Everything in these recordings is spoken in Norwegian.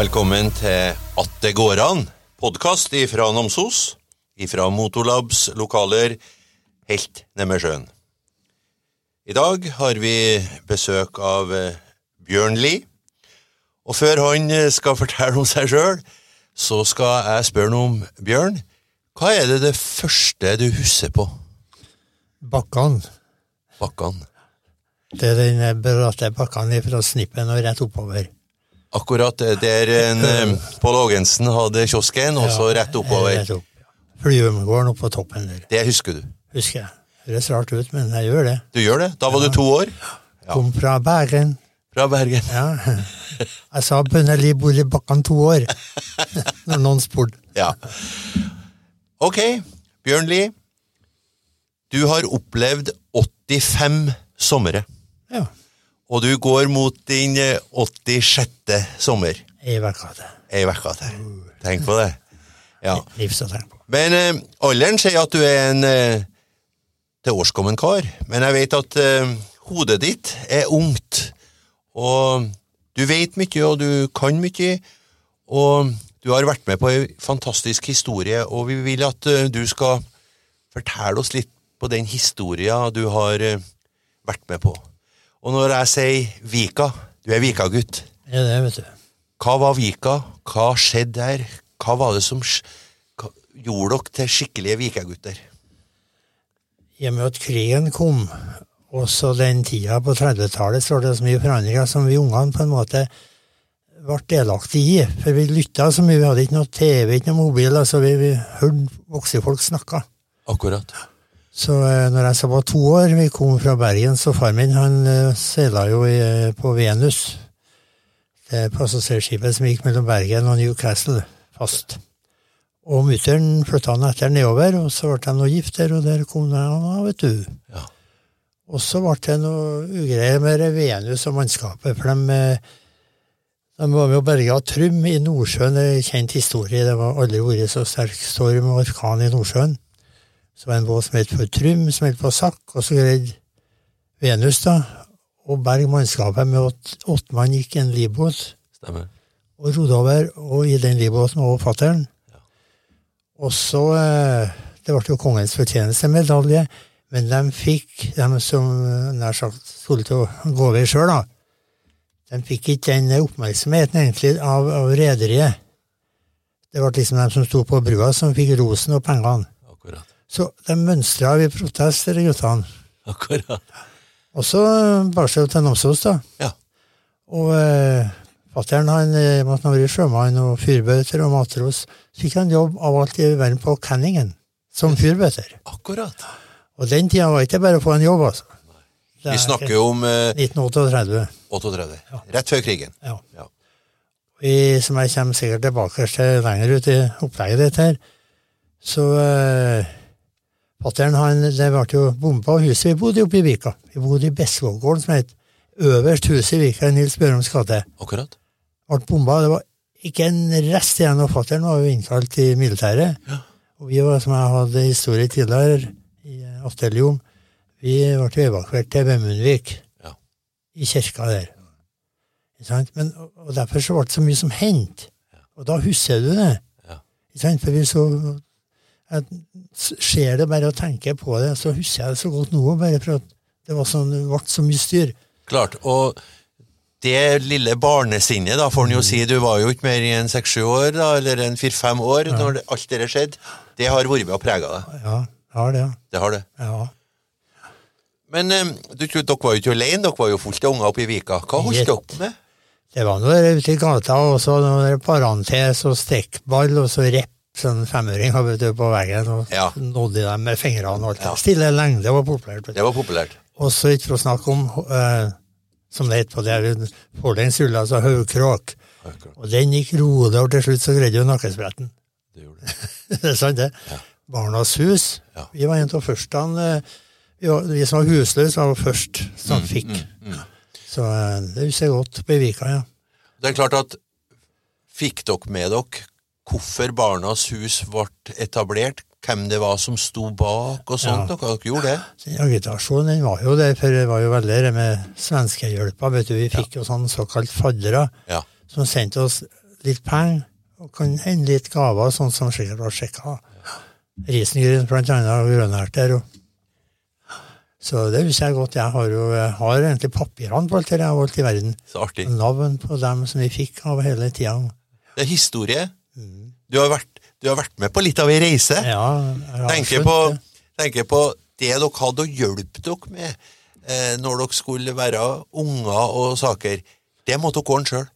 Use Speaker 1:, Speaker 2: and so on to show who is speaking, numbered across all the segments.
Speaker 1: Velkommen til At det går an, podkast ifra Namsos, ifra Motorlabs lokaler helt nede med sjøen. I dag har vi besøk av eh, Bjørn Lie. Og før han eh, skal fortelle om seg sjøl, så skal jeg spørre noe om Bjørn. Hva er det det første du husker på?
Speaker 2: Bakkene.
Speaker 1: Bakkene.
Speaker 2: Det er den bratte bakkene fra Snippen og rett oppover.
Speaker 1: Akkurat der en, eh, Pål Ågensen hadde kiosken, og så rett oppover.
Speaker 2: Rett opp. Flyvemgården oppe på toppen der,
Speaker 1: Det husker du.
Speaker 2: husker jeg. Det høres rart ut, men jeg gjør det.
Speaker 1: Du gjør det? Da var du to år? Ja.
Speaker 2: Kom fra Bergen.
Speaker 1: Fra Bergen.
Speaker 2: Ja. Jeg sa Bønneli bor i Bakkan to år, når noen spurte.
Speaker 1: Ja. Ok, Bjørn Lie. Du har opplevd 85 somre,
Speaker 2: Ja,
Speaker 1: og du går mot din eh, 86. sommer.
Speaker 2: ei uke til.
Speaker 1: Ei uke til. Tenk på det. Ja. Men eh, alderen sier at du er en eh, tilårskommen kar, men jeg vet at eh, hodet ditt er ungt, og du vet mye, og du kan mye, og du har vært med på en fantastisk historie, og vi vil at eh, du skal fortelle oss litt på den historien du har eh, vært med på. Og når jeg sier Vika, du er Vika-gutt,
Speaker 2: er det, vet du.
Speaker 1: hva var Vika? Hva skjedde der? Hva var det som gjorde dere til skikkelige Vika-gutter?
Speaker 2: I og med at krigen kom, også den tida på 30-tallet, så var det så mye forandringer som vi ungene på en måte ble delaktige i. For vi lytta så mye, vi hadde ikke noe TV, ikke noe mobil, altså vi, vi hørte voksne folk snakke.
Speaker 1: Akkurat.
Speaker 2: Så eh, når jeg så var to år, vi kom fra Bergen, så far min han eh, seila jo i, eh, på Venus. Det passasjerskipet som gikk mellom Bergen og Newcastle fast. Og mutter'n flytta han etter nedover, og så ble de gift der, og der kom han, vet du.
Speaker 1: Ja.
Speaker 2: Og så ble det noe ugreier med Venus og mannskapet, for de, de var med og berga Trym i Nordsjøen, det er en kjent historie, det var aldri vært så sterk storm og orkan i Nordsjøen. Så var det en båt som het for Trym, som het på Sakk, og så greide Venus da, å berge mannskapet med at åtte mann gikk i en livbåt
Speaker 1: Stemmer.
Speaker 2: og rodde over, og i den livbåten var fattern. Og så eh, Det ble jo kongens fortjenestemedalje, men de fikk, de som nær sagt skulle til å gå over sjøl, da, de fikk ikke den oppmerksomheten egentlig av, av rederiet. Det ble liksom de som sto på brua, som fikk rosen og pengene.
Speaker 1: Akkurat.
Speaker 2: Så de mønstra i protest, disse guttene.
Speaker 1: Akkurat.
Speaker 2: Og så bar seg til Namsos, da.
Speaker 1: Ja.
Speaker 2: Og eh, fattern han eh, måtte være sjømann og fyrbøter og matros. Så fikk han jobb av alt i verden på Canningen, som fyrbøter.
Speaker 1: Akkurat.
Speaker 2: Og den tida var ikke bare å få en jobb, altså.
Speaker 1: Vi
Speaker 2: er
Speaker 1: snakker jo om eh,
Speaker 2: 1938.
Speaker 1: 38. Rett før krigen.
Speaker 2: Ja.
Speaker 1: Ja.
Speaker 2: Vi, som jeg kommer sikkert tilbake til lenger ut i opplegget ditt her, så eh, Fattern det ble jo bomba huset vi bodde oppe i Vika. Vi bodde i Besvågården, som het øverst huset i Vika, Nils Børums gate.
Speaker 1: Akkurat.
Speaker 2: Ble bomba. Det var ikke en rest igjen, og fattern var jo innkalt i militæret.
Speaker 1: Ja.
Speaker 2: Og vi var, som jeg hadde historie tidligere, i atelium. vi ble evakuert til Vemundvik,
Speaker 1: Ja.
Speaker 2: i kirka der. Men, og og derfor så ble det så mye som hendte. Og da husker du det.
Speaker 1: Ja.
Speaker 2: For vi så jeg Ser det bare og tenker på det, så husker jeg det så godt nå, bare for at det var sånn, det ble så mye styr.
Speaker 1: Klart. Og det lille barnesinnet, da, får en jo si, du var jo ikke mer enn seks-sju år, da, eller en fire-fem år, når alt det skjedde. Det har vært med og prega deg.
Speaker 2: Ja, det har det.
Speaker 1: Det har det.
Speaker 2: Ja.
Speaker 1: Men eh, du, trodde dere var jo ikke alene, dere var jo fullt av unger oppe i Vika. Hva holdt
Speaker 2: dere
Speaker 1: dere med?
Speaker 2: Det var noe ute i gata, og så noe parentes og strekkball, og så repp, sånn femøring vet du, på veggen, og
Speaker 1: Ja.
Speaker 2: nådde dem med fingrene og alt.
Speaker 1: Ja.
Speaker 2: Stille lengde var populært.
Speaker 1: Det var populært.
Speaker 2: Og så ikke for å snakke om, eh, som det het på det, forlengs rulle, altså haugkråk. Og den gikk rolig, og til slutt så greide jo nakkespretten.
Speaker 1: Det gjorde det.
Speaker 2: det er sant, det.
Speaker 1: Ja.
Speaker 2: Barnas hus.
Speaker 1: Ja.
Speaker 2: Vi var en av første eh, vi, som var husløse, var først
Speaker 1: Mm,
Speaker 2: som fikk. Så eh, det husker jeg godt på Vika, ja.
Speaker 1: Det er klart at fikk dere med dere hvorfor Barnas hus ble etablert? Hvem det var som sto bak og sånt?
Speaker 2: Ja.
Speaker 1: Dere, dere gjorde det?
Speaker 2: Den agitasjonen den var jo der, for det var jo veldig det med svenskehjelpa. Vi fikk jo sånn såkalt faddere
Speaker 1: Ja.
Speaker 2: som sendte oss litt penger, og kan hende litt gaver, sånn som sikkert var sjekka. Risengryn, blant annet, og grønnerter. så det husker jeg godt. Jeg har jo jeg har egentlig papirene på alt det jeg har holdt i verden.
Speaker 1: Så artig.
Speaker 2: Navn på dem som vi fikk av hele tida.
Speaker 1: Det er historie. Du har vært, du har vært med på litt av ei reise.
Speaker 2: Ja, jeg
Speaker 1: tenker, på, tenker på det dere hadde å hjelpe dere med eh, når dere skulle være unger og saker. Det måtte dere ordne sjøl.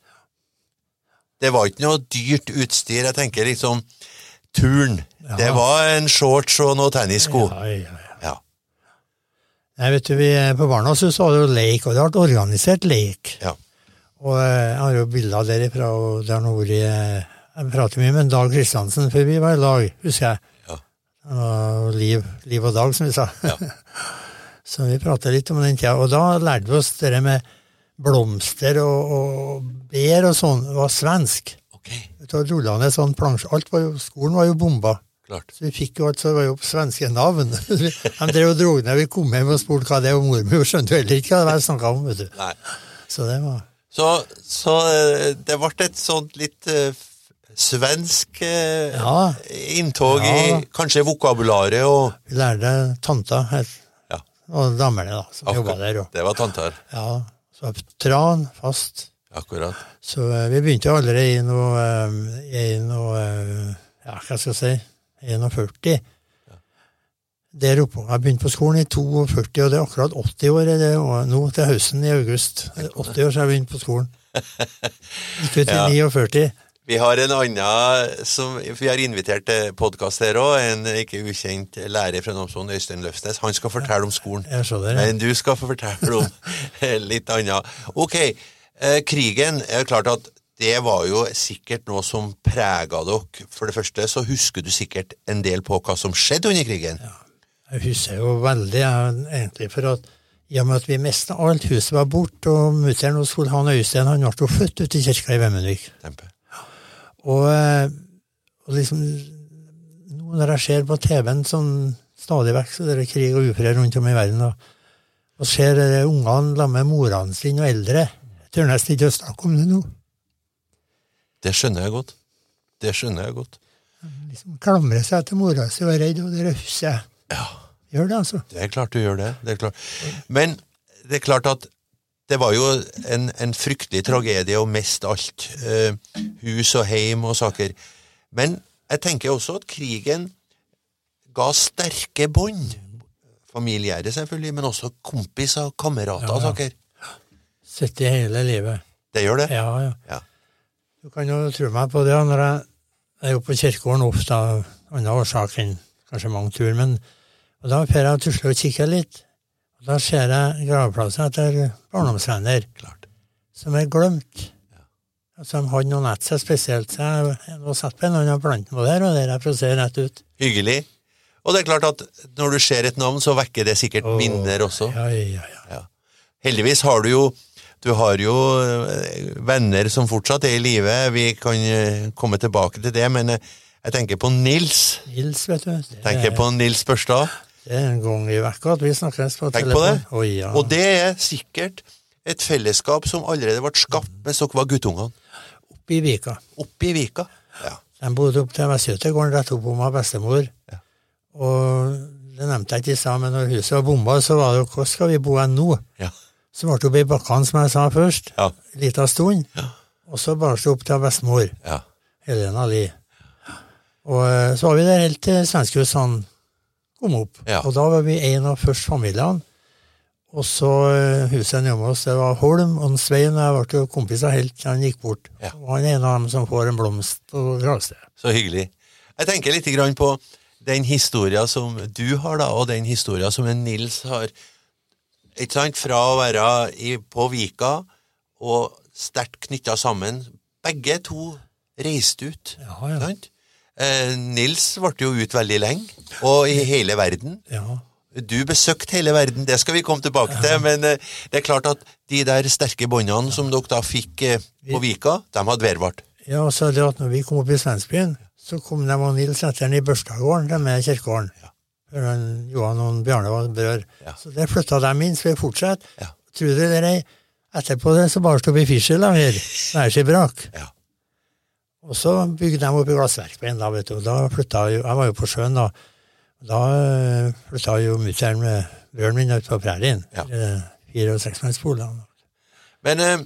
Speaker 1: Det var ikke noe dyrt utstyr. Jeg tenker liksom turn. Det var en shorts og noen tennissko.
Speaker 2: Ja, ja, ja.
Speaker 1: Ja.
Speaker 2: Nei, vet du, vi, På Barnas hus var det jo leik, og det ble organisert leik.
Speaker 1: Ja.
Speaker 2: Og eh, jeg har jo bilder derifra, og det har vært eh, Jeg prater mye med Dag Kristiansen før vi var i lag, husker jeg.
Speaker 1: Ja.
Speaker 2: Og Liv, Liv og Dag, som vi sa.
Speaker 1: Ja.
Speaker 2: Så vi pratet litt om den tida. Og da lærte vi oss det med blomster og, og bær og sånn. Det var svensk. Okay. Rulla ned sånn plansje. Alt var jo, skolen var jo bomba.
Speaker 1: klart.
Speaker 2: Så vi fikk jo alt, så det var jo svenske navn. De drev og dro ned. Vi kom hjem og spurte hva det var. Mormor skjønte jo heller ikke hva det var snakka om. vet du.
Speaker 1: Nei.
Speaker 2: Så det var
Speaker 1: Så, så eh, det ble et sånt litt eh, svensk eh,
Speaker 2: Ja.
Speaker 1: inntog
Speaker 2: Ja.
Speaker 1: i kanskje vokabularet og
Speaker 2: Vi lærte tanta helt,
Speaker 1: Ja,
Speaker 2: og damene da, som jobba der. Og,
Speaker 1: Det var tanter.
Speaker 2: ja, så tran fast.
Speaker 1: Akkurat.
Speaker 2: Så eh, vi begynte allerede i noe, eh, i noe eh, Ja, hva skal jeg si 41. Der oppe. Jeg begynte på skolen i 42, og det er akkurat 80 år det, og nå til høsten i august. Er 80 år siden jeg begynte på skolen. Gikk ut i
Speaker 1: Ja.
Speaker 2: 49.
Speaker 1: Vi har en annen som Vi har invitert til podkast her òg. En ikke ukjent lærer fra Namsvoen, Øystein Løfsnes. Han skal fortelle om skolen.
Speaker 2: Jeg så det. ja.
Speaker 1: Men du skal få fortelle om litt annet. Ok, eh, krigen er klart at det var jo sikkert noe som prega dere. For det første så husker du sikkert en del på hva som skjedde under krigen.
Speaker 2: Ja, Jeg husker jo veldig, egentlig, for at i og med at vi mista alt, huset var borte, og mutter'n hos Øystein, han ble jo født ute i kirka i Vemmenvik.
Speaker 1: Tempe.
Speaker 2: Og, eh, og liksom nå Når jeg ser på TV-en sånn stadig vekk, så det er krig og ufred rundt om i verden, og, og ser ungene sammen med morene sine og eldre Jeg tør nesten ikke å snakke om det nå.
Speaker 1: Det skjønner jeg godt. Det skjønner jeg godt.
Speaker 2: Liksom Klamrer seg til mora si og er redd, og det husker jeg.
Speaker 1: Ja,
Speaker 2: Gjør det, altså.
Speaker 1: det er klart du gjør det. det er klart. Men det er klart at det var jo en, en fryktelig tragedie å miste alt. Eh, hus og heim og saker. Men jeg tenker også at krigen ga sterke bånd. Familiære, selvfølgelig, men også kompiser, kamerater og
Speaker 2: Ja, ja.
Speaker 1: saker.
Speaker 2: Sett i hele livet.
Speaker 1: Det gjør det.
Speaker 2: Ja, ja.
Speaker 1: Ja.
Speaker 2: Du kan jo tro meg på det når jeg jeg er jo på kirkegården ofte av annen årsak enn kanskje mange tur, men og da får jeg tusle og kikke litt. Da ser jeg gravplasser etter barndomsvenner som er glemt. Altså, de hadde noen nett seg spesielt, så jeg jeg har satt på en annen plante på der, og der jeg for å se rett ut.
Speaker 1: Hyggelig. Og det er klart at når du ser et navn, så vekker det sikkert
Speaker 2: Åh,
Speaker 1: minner også.
Speaker 2: Ja, ja, ja.
Speaker 1: Ja. Heldigvis har du jo du har jo eh, venner som fortsatt er i live. Vi kan eh, komme tilbake til det, men eh, jeg tenker på Nils.
Speaker 2: Nils, vet du. Det
Speaker 1: Tenker
Speaker 2: er,
Speaker 1: på Nils Børstad.
Speaker 2: Det er en gang i vekka at vi snakkes på
Speaker 1: Tenk på det.
Speaker 2: Oh, ja.
Speaker 1: Og det er sikkert et fellesskap som allerede ble skapt mens dere var guttungene.
Speaker 2: Oppe i Vika.
Speaker 1: Oppe i Vika. Ja.
Speaker 2: De bodde opp til Vestjøtegården rett opp om av bestemor.
Speaker 1: Ja.
Speaker 2: Og det nevnte jeg ikke i stad, men når huset var bomba, så var det jo hvor skal vi bo hen nå?
Speaker 1: Ja.
Speaker 2: Så ble det oppe i bakkene, som jeg sa først,
Speaker 1: Ja.
Speaker 2: en liten stund. Og så bar det opp til bestemor,
Speaker 1: ja.
Speaker 2: Helena Lie. Og eh, så var vi der helt til svenskehusene kom opp.
Speaker 1: Ja.
Speaker 2: Og da var vi en av første familiene. Og så eh, huset hjemme oss, det var Holm og Svein, jeg ble jo kompiser helt til han gikk bort.
Speaker 1: Ja.
Speaker 2: Og han er en av dem som får en blomst og på sted.
Speaker 1: Så hyggelig. Jeg tenker litt grann på den historia som du har, da, og den historia som en Nils har. Ikke sant? Fra å være i, på Vika og sterkt knytta sammen. Begge to reiste ut.
Speaker 2: Ja, ja.
Speaker 1: Sant? Eh, Nils ble jo ut veldig lenge, og i hele verden.
Speaker 2: Ja.
Speaker 1: Du besøkte hele verden, det skal vi komme tilbake til, men eh, det er klart at de der sterke båndene som dere da fikk eh, på Vika, de hadde vedvart.
Speaker 2: Ja, og så det at når vi kom opp i Svensbyen, så kom de og Nils etter den i Børstadgården, de med kirkegården. Ja. Johan og Bjarne var brødre.
Speaker 1: Ja.
Speaker 2: Så der flytta de inn, så vi fortsatte.
Speaker 1: Ja.
Speaker 2: Tror du det er Etterpå det så bare sto vi i fischer her. Hver sin brak.
Speaker 1: Ja.
Speaker 2: Og så bygde de opp i en da, vet du. Da flytta jo Jeg var jo på sjøen, da. Da eh, flytta jo mutter'n med broren min ut på prærien.
Speaker 1: Ja.
Speaker 2: Fire- og seksmannsbolig.
Speaker 1: Men eh,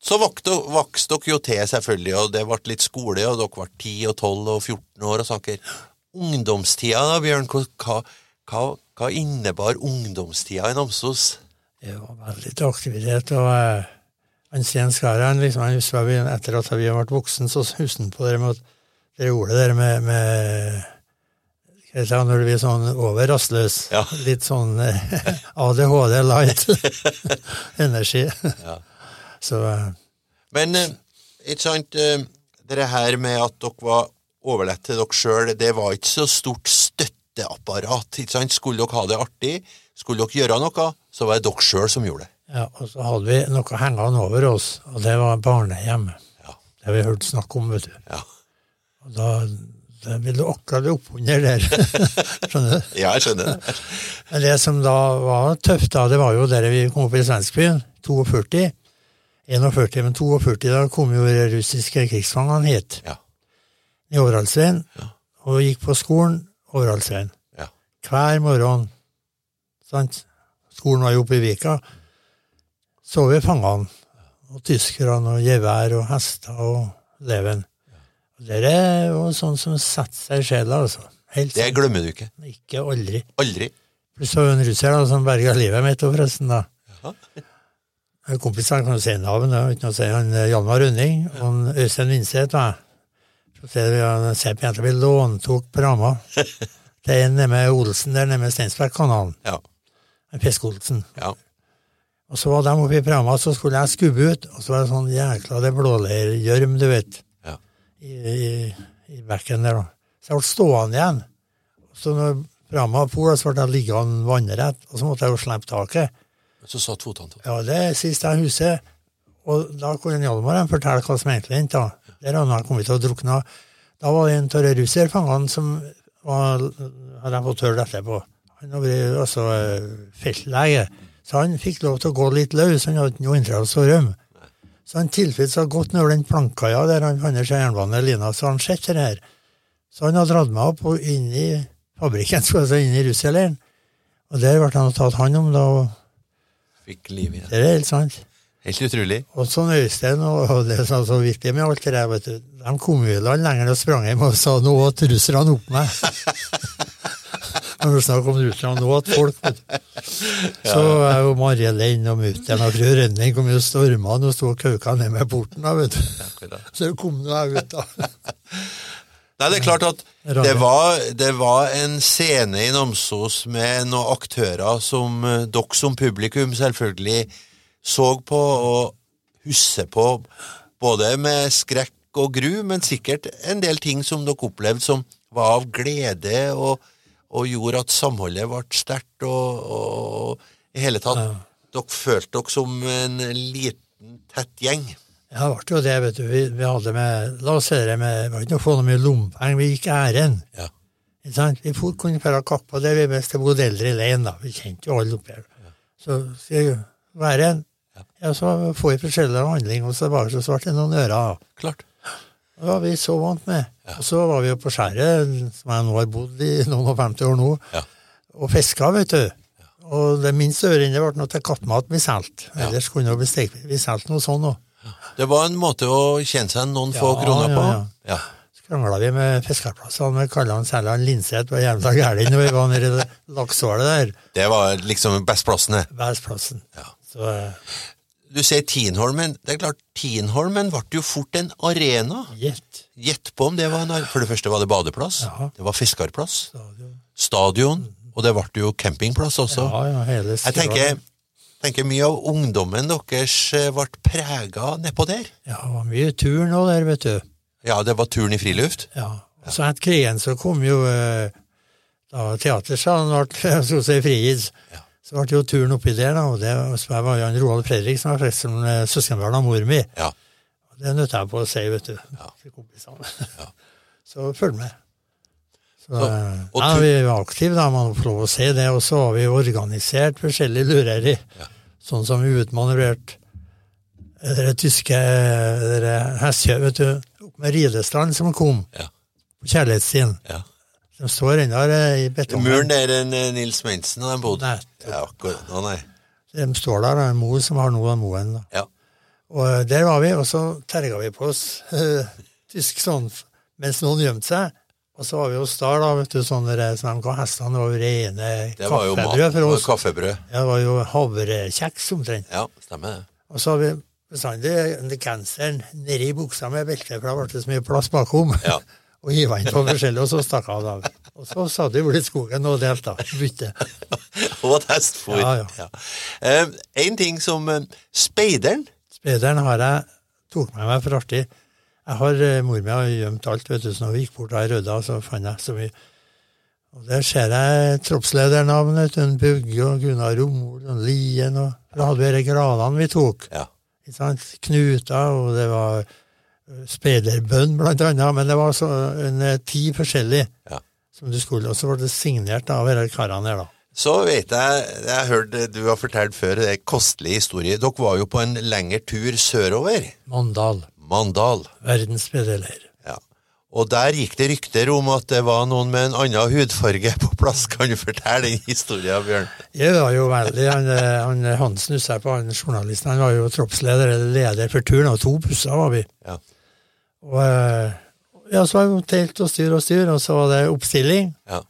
Speaker 1: så vokste, dere jo til, selvfølgelig, og det ble litt skole, og dere ble 10 og 12 og 14 år og saker. Ungdomstida da, Bjørn, hva, hva, hva, innebar ungdomstida i Namsos?
Speaker 2: Det var veldig aktivitet. og eh, han Sten Skar han liksom, han husker vi, etter at vi vært voksen, så husker han på det med at dere gjorde det der med, med jeg si, når du blir sånn over rastløs.
Speaker 1: Ja.
Speaker 2: Litt sånn eh, ADHD light. Energi.
Speaker 1: Ja.
Speaker 2: Så eh,
Speaker 1: Men eh, ikke sant, det her med at dere var overlatt til dere sjøl, det var ikke så stort støtteapparat. ikke sant? Skulle dere ha det artig, skulle dere gjøre noe, så var det dere sjøl som gjorde det.
Speaker 2: Ja, og så hadde vi noe hengende over oss, og det var barnehjem.
Speaker 1: Ja.
Speaker 2: Det har vi hørt snakk om, vet du.
Speaker 1: Ja,
Speaker 2: Og da, da vil du akkurat oppunder der. Skjønner du?
Speaker 1: ja jeg skjønner det.
Speaker 2: Men det som da var tøft, da, det var jo der vi kom opp i svenskbyen, 42. 41, men 42, da kom jo de russiske krigsfangene hit,
Speaker 1: Ja,
Speaker 2: i Overhalsveien.
Speaker 1: Ja.
Speaker 2: og gikk på skolen Overhalsveien.
Speaker 1: ja,
Speaker 2: Hver morgen, sant? Skolen var jo oppe i Vika. Så vi fangene, og tyskerne, og gevær, og hester, og leven. Og Det er jo sånn som setter seg i sjela, altså. Helt
Speaker 1: Det glemmer du ikke.
Speaker 2: Ikke aldri.
Speaker 1: Aldri.
Speaker 2: Pluss var en russer da, som berga livet mitt, forresten, da.
Speaker 1: Ja.
Speaker 2: En kompis han kan jo si navn, uten å si han eh, Hjalmar Rønning, og han Øystein Vinseth. Så ser vi låntok på ramma. Det er nede med Olsen der, nede med Steinsbergkanalen.
Speaker 1: Ja,
Speaker 2: Fiske-Olsen.
Speaker 1: ja.
Speaker 2: Og så var de oppe i Prama, så skulle jeg skubbe ut, og så var det sånn jækla det blåleirgjørm, du vet,
Speaker 1: ja.
Speaker 2: i, i, i bekken der, da. Så jeg ble stående igjen. Så når Prama for, så ble jeg liggende vannrett, og så måtte jeg jo slippe taket.
Speaker 1: Så satt fotene til.
Speaker 2: Ja, det er sist jeg husker. Og da kunne Hjalmar fortelle hva som egentlig hendte. da. Der hadde han kommet til å drukne. Da var det en av russerfangene som var, hadde jeg fått høre etterpå. Han har vært altså, feltlege, så han fikk lov til å gå litt løs. Han hadde ikke noe interesse å rømme. Så han tilfeldigvis har gått over den plankkaia der han fant seg jernbanelina, så han sett det her. Så han hadde dratt meg opp og inn i fabrikken, skulle jeg si, inn i russerleiren. Og der ble han tatt hånd om, da.
Speaker 1: Fikk liv igjen.
Speaker 2: Det er helt sant.
Speaker 1: Helt utrolig.
Speaker 2: Og sånn Øystein og og det som så viktig med alt det der, vet du, de kom jo i land lenger og sprang hjem og sa nå åt russerne opp meg. Når du snakker om russerne, nå at folk. Så er jo Marie innom mutter'n og fru Rønning kom jo stormende og sto og kauka ned med porten, da, vet du. Så kom nå jeg ut, da.
Speaker 1: Nei, det er klart at det var, det var en scene i Namsos med noen aktører som eh, dere som publikum selvfølgelig så på og husker på, både med skrekk og gru, men sikkert en del ting som dere opplevde som var av glede og, og gjorde at samholdet ble sterkt og, i hele tatt Dere følte dere som en liten, tett gjeng.
Speaker 2: Ja, det ble jo det, vet du. Vi, vi hadde med La oss si det med Det var ikke noe å få noe mye lompenger, vi gikk ærend.
Speaker 1: Ja.
Speaker 2: Vi for, kunne dra kappa der vi mest bodde eldre i leien, da. Vi kjente jo alle oppi her. Så skal jeg være en Ja, så får vi forskjellig handling, og så bare det så svart i noen ører.
Speaker 1: Klart.
Speaker 2: Det var vi så vant med. Og så var vi jo på skjæret, som jeg nå har bodd i noen og 50 år nå,
Speaker 1: Ja.
Speaker 2: og fiska, vet du. Og det minste øret ble noe til kattemat vi solgte. Ellers kunne vi solgte noe sånn òg.
Speaker 1: Det var en måte å tjene seg noen få kroner på.
Speaker 2: ja,
Speaker 1: Ja.
Speaker 2: Krangla vi med fiskerplassene med Kallan Selland Linseth, var jævla gæren når vi var nede i det der.
Speaker 1: Det var liksom bestplassene.
Speaker 2: Værplassen.
Speaker 1: Ja.
Speaker 2: Så eh,
Speaker 1: Du sier Tienholmen. Det er klart, Tienholmen ble jo fort en arena.
Speaker 2: gjett.
Speaker 1: Gjett på om det var en For det første var det badeplass.
Speaker 2: Ja.
Speaker 1: Det var fiskerplass.
Speaker 2: Stadion.
Speaker 1: Stadion. Og det ble jo campingplass også.
Speaker 2: Ja, ja, hele
Speaker 1: Jeg tenker, tenker mye av ungdommen deres eh, ble prega nedpå der.
Speaker 2: Ja, det var mye tur nå der, vet du.
Speaker 1: Ja, det var turen i friluft.
Speaker 2: Ja. Og så etter krigen så kom jo eh, da teatersalen ble så å si frigitt.
Speaker 1: Ja.
Speaker 2: Så ble jo turen oppi der, da, og det var jo en Roald Fredrik som var flest som søskenbarn av mor mi.
Speaker 1: Ja.
Speaker 2: Og Det nøtta jeg på å si, vet du, ja. til kompisene. Så følg med. Så,
Speaker 1: Så-
Speaker 2: eh, ja, vi var aktive, da, man får lov å si det. Og så har vi organisert forskjellige lureri.
Speaker 1: Ja.
Speaker 2: Sånn som vi utmanøvrerte det tyske hestkjøp, vet du, opp med Ridestrand som kom
Speaker 1: Ja.
Speaker 2: på kjærlighetsstien.
Speaker 1: ja.
Speaker 2: De står ennå i betongen.
Speaker 1: Muren der en eh, Nils Mensen og de bodde.
Speaker 2: Nei,
Speaker 1: Ja, akkurat. Å, nei.
Speaker 2: de står der, og en mor som har noe av moen. da.
Speaker 1: Ja.
Speaker 2: Og eh, der var vi, og så terga vi på oss eh, tysk sånn mens noen gjemte seg. Og så var vi hos Star, da, vet du, sånne som de ga hestene. Jo rene
Speaker 1: Det var jo mat.
Speaker 2: kaffebrød
Speaker 1: Det
Speaker 2: for
Speaker 1: var
Speaker 2: oss.
Speaker 1: kaffebrød.
Speaker 2: Ja, det var jo havrekjeks omtrent.
Speaker 1: Ja, stemmer det.
Speaker 2: Og så har vi bestandig genseren nedi buksa med belte, for da ble det så mye plass bakom.
Speaker 1: Ja.
Speaker 2: og hiva inn på forskjellig, og så stakk av. Og så satt vi i skogen og delte. Bytte.
Speaker 1: Og et for?
Speaker 2: Ja, ja.
Speaker 1: Eh, en ting som eh, Speideren.
Speaker 2: Speideren har jeg tok med meg for artig. Jeg har, eh, Mor mi har gjemt alt, vet du, så når vi gikk bort da i Rødda, så fant jeg så mye. Og Der ser jeg troppsledernavnet til en Bugge og Gunnar Romol og Lien, og da hadde vi disse granene vi tok.
Speaker 1: Ja.
Speaker 2: Knuta, og det var eh, speiderbønn, blant annet, men det var så en eh, ti forskjellige
Speaker 1: Ja.
Speaker 2: som du skulle, og så ble det signert av disse karene her, da.
Speaker 1: Så vet jeg, jeg har hørt du har fortalt før, det er kostelig historie. Dere var jo på en lengre tur sørover.
Speaker 2: Mandal,
Speaker 1: Mandal.
Speaker 2: verdens speiderleir.
Speaker 1: Ja. Og der gikk det rykter om at det var noen med en annen hudfarge på plass. Kan du fortelle den historien, Bjørn?
Speaker 2: Jeg var jo veldig, han, eh, han Hansen husker jeg på, han journalisten, han var jo troppsleder, eller leder for turen, og to busser var vi.
Speaker 1: Ja.
Speaker 2: Og eh, ja, så var det telt og styr og styr, og så var det oppstilling,
Speaker 1: Ja.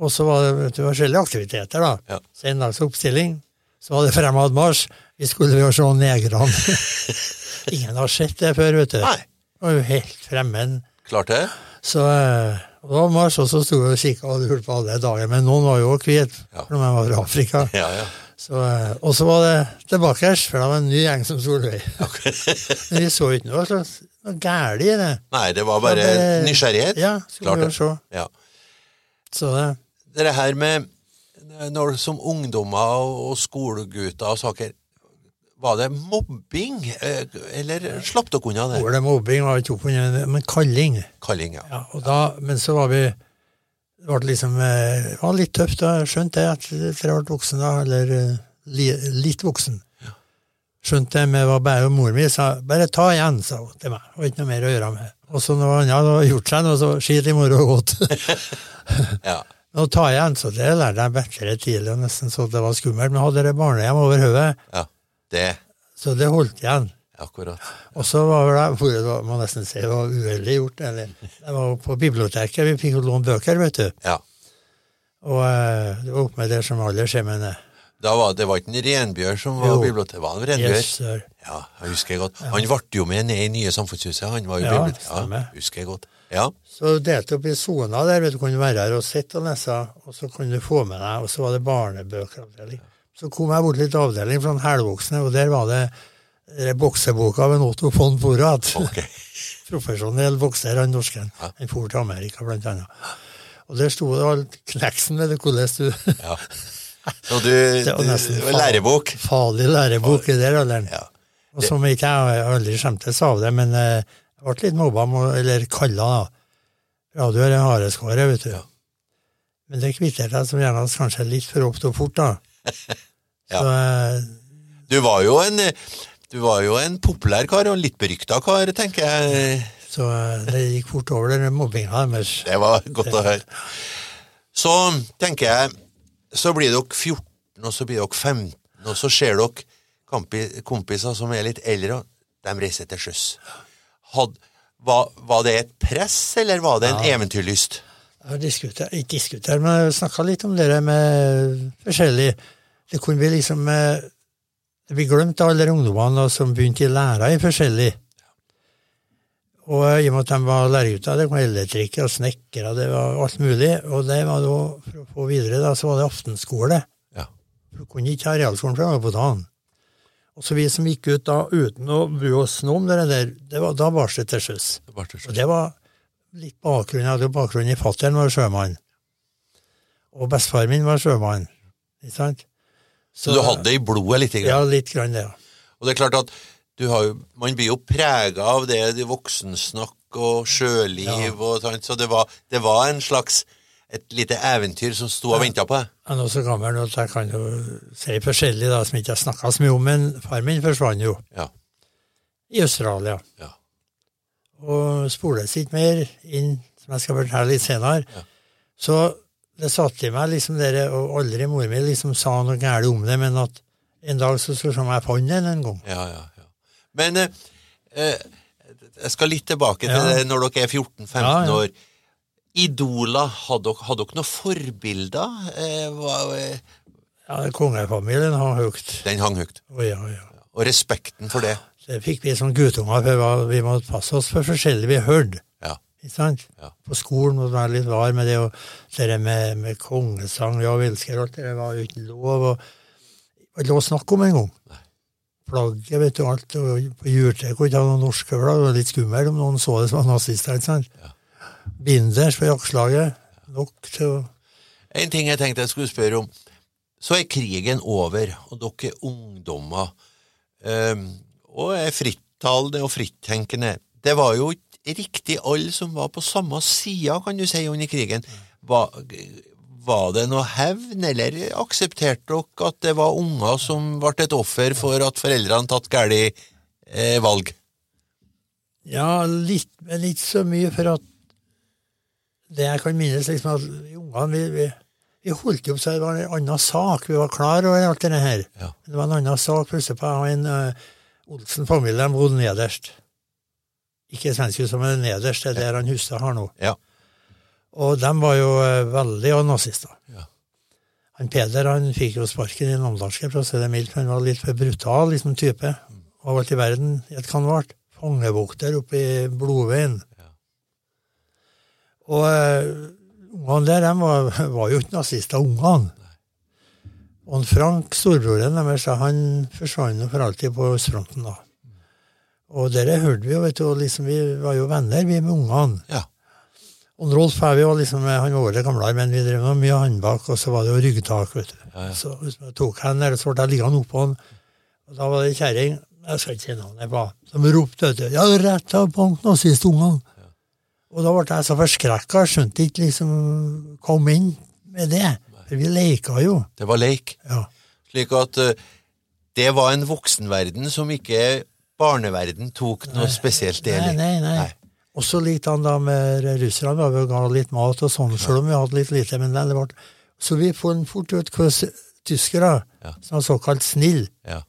Speaker 2: og så var det vet du, forskjellige aktiviteter da.
Speaker 1: Ja.
Speaker 2: Så en dags oppstilling, så var det fremadmarsj, vi skulle jo se negrene. Ingen har sett det før, vet du.
Speaker 1: Nei.
Speaker 2: Det var jo helt fremmed.
Speaker 1: Klart det?
Speaker 2: Så eh, og da marsj, og så sto vi og kikka og lurte på alle dager, men noen var jo hvite,
Speaker 1: Ja.
Speaker 2: for de var fra Afrika.
Speaker 1: Ja, ja.
Speaker 2: Så, eh, og så var det tilbake, for det var en ny gjeng som Solveig. Men vi så ikke noe, så, noe gærent i det.
Speaker 1: Nei, det var bare
Speaker 2: Det
Speaker 1: nysgjerrighet.
Speaker 2: Ja, skulle
Speaker 1: Klart
Speaker 2: vi se.
Speaker 1: Ja.
Speaker 2: Så det,
Speaker 1: Det her med når som ungdommer og og skolegutter og saker Var det mobbing, eh, eller slapp dere unna det?
Speaker 2: ordet mobbing var ikke oppunder, men kalling.
Speaker 1: Kalling, ja.
Speaker 2: Ja, og da, men så var vi Det var, liksom eh, det var litt tøft, da. Jeg skjønte det etter jeg ble voksen, da. Eller eh, litt voksen. Skjønte det, men det var bare mor mi sa 'bare ta igjen', sa hun til meg. Og ikke noe mer å gjøre med. Og så når andre hadde gjort seg noe, så skit i moro og godt.
Speaker 1: ja.
Speaker 2: Å ta igjen, så det lærte jeg bedre tidlig, og nesten så det var skummelt. Men hadde det barnehjem over hodet,
Speaker 1: Ja. Det.
Speaker 2: så det holdt igjen.
Speaker 1: Akkurat.
Speaker 2: Og så var det, det må nesten si det var uheldig gjort, eller det var på biblioteket, vi fikk jo låne bøker, vet du.
Speaker 1: Ja.
Speaker 2: Og eh, det var oppe med det som alle det.
Speaker 1: Da var, det var ikke en renbjørn som var
Speaker 2: biblioteket,
Speaker 1: bibliotek, det var en renbjørn.
Speaker 2: Yes, sir.
Speaker 1: Ja, jeg husker jeg godt. Han ble jo med ned i nye samfunnshuset. Han var jo
Speaker 2: Ja,
Speaker 1: bibliotek. Ja, husker jeg godt. Ja.
Speaker 2: Så delte opp i sona der, vet du, kunne være her og sitte og lese, og så kunne du få med deg, og så var det barnebøkeravdeling. Så kom jeg bort litt avdeling fra den helvoksne, og der var det eh, bokseboka av en Otto von Borat.
Speaker 1: Ok.
Speaker 2: Profesjonell bokser, han norsken.
Speaker 1: Ja.
Speaker 2: Han for til Amerika, blant annet. Og der sto det alt kneksen med det, hvordan du
Speaker 1: Ja. Så du,
Speaker 2: Det var nesten
Speaker 1: lærebok?
Speaker 2: Farlig lærebok i den alderen.
Speaker 1: Ja.
Speaker 2: Og som ikke jeg aldri skjemtes av det, men eh, jeg ble litt mobba, eller kalla, da. Radio er en hareskåre, vet du.
Speaker 1: Ja.
Speaker 2: Men det kvitterte jeg som gjerne kanskje litt for opp og fort, da.
Speaker 1: Ja.
Speaker 2: Så eh,
Speaker 1: Du var jo en du var jo en populær kar, og en litt berykta kar, tenker jeg.
Speaker 2: Så eh, det gikk fort over, den mobbinga deres.
Speaker 1: Det var godt å høre. Så tenker jeg, så blir dere 14, og så blir dere 15, og så ser dere kompiser som er litt eldre, og de reiser til sjøs. Var, var det et press, eller var det en eventyrlyst?
Speaker 2: Jeg har diskutert, ikke diskutert, men jeg snakka litt om det med forskjellig Det kunne bli liksom Det blir glemt av alle de ungdommene som begynte i læra i forskjellig. Og i og med at de var læregutter, det kom elektrikere og snekkere, det var alt mulig. Og det var da, for å få videre, da, så var det aftenskole.
Speaker 1: Ja.
Speaker 2: Du kunne ikke ha realskolen, fra på dagen. Og så vi som gikk ut da uten å bry oss noe om det der, det var, da var det til sjøs.
Speaker 1: Det var til
Speaker 2: Og det var litt bakgrunn. Jeg hadde jo bakgrunn i fattern var sjømann. Og bestefaren min var sjømann. Ikke sant?
Speaker 1: Så du hadde det i blodet litt?
Speaker 2: Ja, litt grann det. ja.
Speaker 1: Og det er klart at jo, man blir jo prega av det, det voksensnakk og sjøliv og sånt, så det var, det var en slags et lite eventyr som sto og venta på deg.
Speaker 2: Jeg er nå så gammel at jeg kan jo si forskjellig da, som ikke jeg snakka så mye om, men far min forsvant jo
Speaker 1: Ja.
Speaker 2: i Australia.
Speaker 1: Ja.
Speaker 2: og spoles ikke mer inn, som jeg skal fortelle litt senere.
Speaker 1: Ja.
Speaker 2: Så det satt i meg liksom dere, og aldri mor mi liksom sa noe galt om det, men at en dag så skulle jeg fant den en gang.
Speaker 1: Ja, ja, ja. Men eh, eh, jeg skal litt tilbake til
Speaker 2: Ja.
Speaker 1: det når dere er 14-15
Speaker 2: Ja, ja.
Speaker 1: år. Idola, hadde dere, hadde dere noen forbilder? Eh, hva- eh,
Speaker 2: Ja, Kongefamilien hang høyt.
Speaker 1: den hang høyt.
Speaker 2: Oh, ja, ja.
Speaker 1: Og respekten for det.
Speaker 2: Det fikk vi som guttunger, for vi måtte passe oss for forskjellig vi hørte.
Speaker 1: Ja.
Speaker 2: Ikke sant?
Speaker 1: Ja.
Speaker 2: På skolen måtte vi være litt var med det, og det med, med kongesang, ja, vi elsker alt det, var uten lov Og, det var ikke lov å snakke om engang. Flagget, vet du, alt, og på juletreet kunne ha noen norske flagg, det var litt skummelt om noen så det som var nazister, ikke sant?
Speaker 1: Ja.
Speaker 2: Binders på jaktslaget, nok til å
Speaker 1: En ting jeg tenkte jeg skulle spørre om. Så er krigen over, og dere er ungdommer, um, og er frittalende og frittenkende. Det var jo ikke riktig alle som var på samme sida, kan du si, under krigen. Var, var det noe hevn, eller aksepterte dere at det var unger som ble et offer for at foreldrene tatt gale eh, valg?
Speaker 2: Ja, litt, men ikke så mye, for at det jeg kan minnes, liksom at ungene vi, vi, vi holdt jo på så det var en annen sak. Vi var klar over alt det her.
Speaker 1: Ja.
Speaker 2: Det var en annen sak. Plutselig på en uh, Olsen-familie, de bodde nederst. Ikke Svenskhuset, men nederst, det er der han Hustad har nå.
Speaker 1: Ja.
Speaker 2: Og de var jo eh, veldig nazister.
Speaker 1: Ja.
Speaker 2: Han Peder han fikk jo sparken i Namdalske, for å si det mildt. Han var litt for brutal liksom, type. Og alt i verden, i et kanvart. Fangevokter oppe i Blodveien.
Speaker 1: Ja.
Speaker 2: Og eh, ungene der, de var, var jo ikke nazister, ungene. Og Frank, storebroren deres, han forsvant for alltid på østfronten da. Og dere hørte vi jo, vet du, liksom, vi var jo venner, vi med ungene.
Speaker 1: Ja.
Speaker 2: Og Rolf her, vi var liksom, han var året gamlere, men vi drev med mye håndbak, og så var det jo ryggtak, vet du.
Speaker 1: Ja, ja.
Speaker 2: Så hvis tok han der, så ble jeg liggende oppå han, og da var det ei kjerring, jeg skal ikke si navnet på, som ropte, ja, du, ja, rett av bank nazistungene. Og da ble jeg så forskrekka, skjønte ikke liksom, kom inn med det. For vi leka jo.
Speaker 1: Det var leik.
Speaker 2: Ja.
Speaker 1: Slik at uh, det var en voksenverden som ikke barneverden tok noe spesielt del i.
Speaker 2: Nei, nei, nei. Og så likte han da med russerne, da vi ga litt mat og sånn, selv om vi hadde litt lite. men det ble... Så vi fant fort ut hvordan tyskere,
Speaker 1: Ja.
Speaker 2: som var såkalt snill,
Speaker 1: Ja,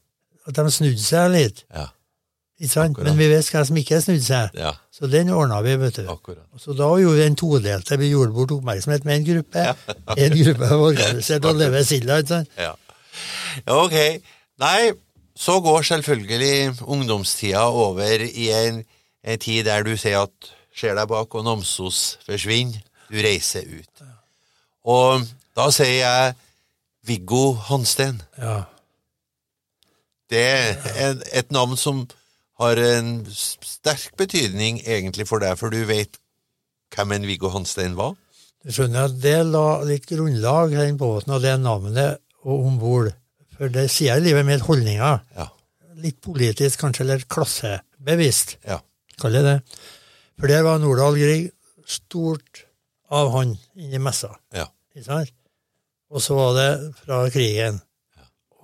Speaker 2: at de snudde seg litt.
Speaker 1: ja.
Speaker 2: Men vi vet hva som ikke snudde seg.
Speaker 1: ja,
Speaker 2: Så den ordna vi, vet du.
Speaker 1: akkurat.
Speaker 2: Så da gjorde vi en todelte. Vi gjorde bort oppmerksomhet med en gruppe. En gruppe var organisert og leve silda. ikke sant?
Speaker 1: Ja. ja, ok. Nei, så går selvfølgelig ungdomstida over i en, en tid der du ser at ser deg bak og Namsos forsvinner, du reiser ut. Og da sier jeg Viggo Hansten.
Speaker 2: Ja.
Speaker 1: Det er et navn som har en sterk betydning egentlig for deg, for du vet hvem en Viggo Hanstein var?
Speaker 2: Du skjønner at det la litt grunnlag, den båten og det navnet og om bord. For det sier livet mitt holdninger.
Speaker 1: Ja.
Speaker 2: Litt politisk, kanskje, eller klassebevisst,
Speaker 1: Ja.
Speaker 2: Kaller jeg det. For der var Nordahl Grieg stort av han inni messa.
Speaker 1: Ja.
Speaker 2: Og så var det fra krigen.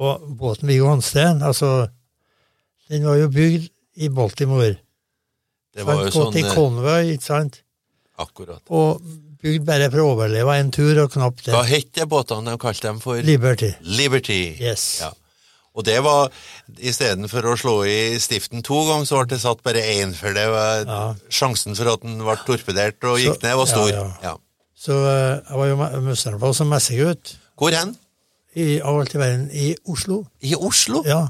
Speaker 2: Og båten Viggo Hansten, altså Den var jo bygd i Baltimore.
Speaker 1: Det var jo sånn
Speaker 2: Gått i konvoi, ikke sant?
Speaker 1: Akkurat.
Speaker 2: Og bygd bare for å overleve en tur, og knapt det.
Speaker 1: Hva het båtene de kalte dem for?
Speaker 2: Liberty.
Speaker 1: Liberty.
Speaker 2: Yes.
Speaker 1: Ja. Og det var, istedenfor å slå i stiften to ganger, så ble det satt bare én, for det var
Speaker 2: Ja.
Speaker 1: sjansen for at den ble torpedert og
Speaker 2: Så-
Speaker 1: gikk ned, var stor.
Speaker 2: ja,
Speaker 1: Ja.
Speaker 2: Så eh, jeg var jo me- på som messegutt
Speaker 1: Hvor hen?
Speaker 2: i, av alt i verden i Oslo.
Speaker 1: I Oslo?
Speaker 2: Ja.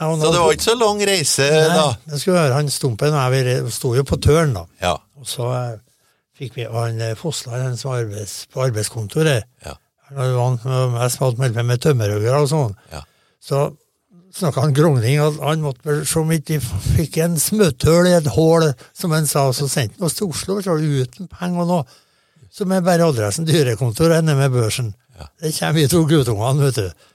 Speaker 2: Jeg
Speaker 1: Så det var ikke så lang reise,
Speaker 2: Nei,
Speaker 1: da?
Speaker 2: jeg skulle høre han Stumpen og jeg sto jo på tørn, da.
Speaker 1: Ja.
Speaker 2: Og så eh, fikk vi han eh, Fossland, han som var arbeids, på arbeidskontoret.
Speaker 1: Ja.
Speaker 2: Han var mest med med, med tømmerhoggere og sånn.
Speaker 1: Ja.
Speaker 2: Så snakka han grongling, at han måtte se om ikke de fikk en smutthull i et hull, som han sa, så sendte han oss til Oslo så uten penger og noe. Så med bare adressen dyrekontor nede med børsen.
Speaker 1: Ja.
Speaker 2: Det kommer vi to guttungene, vet du.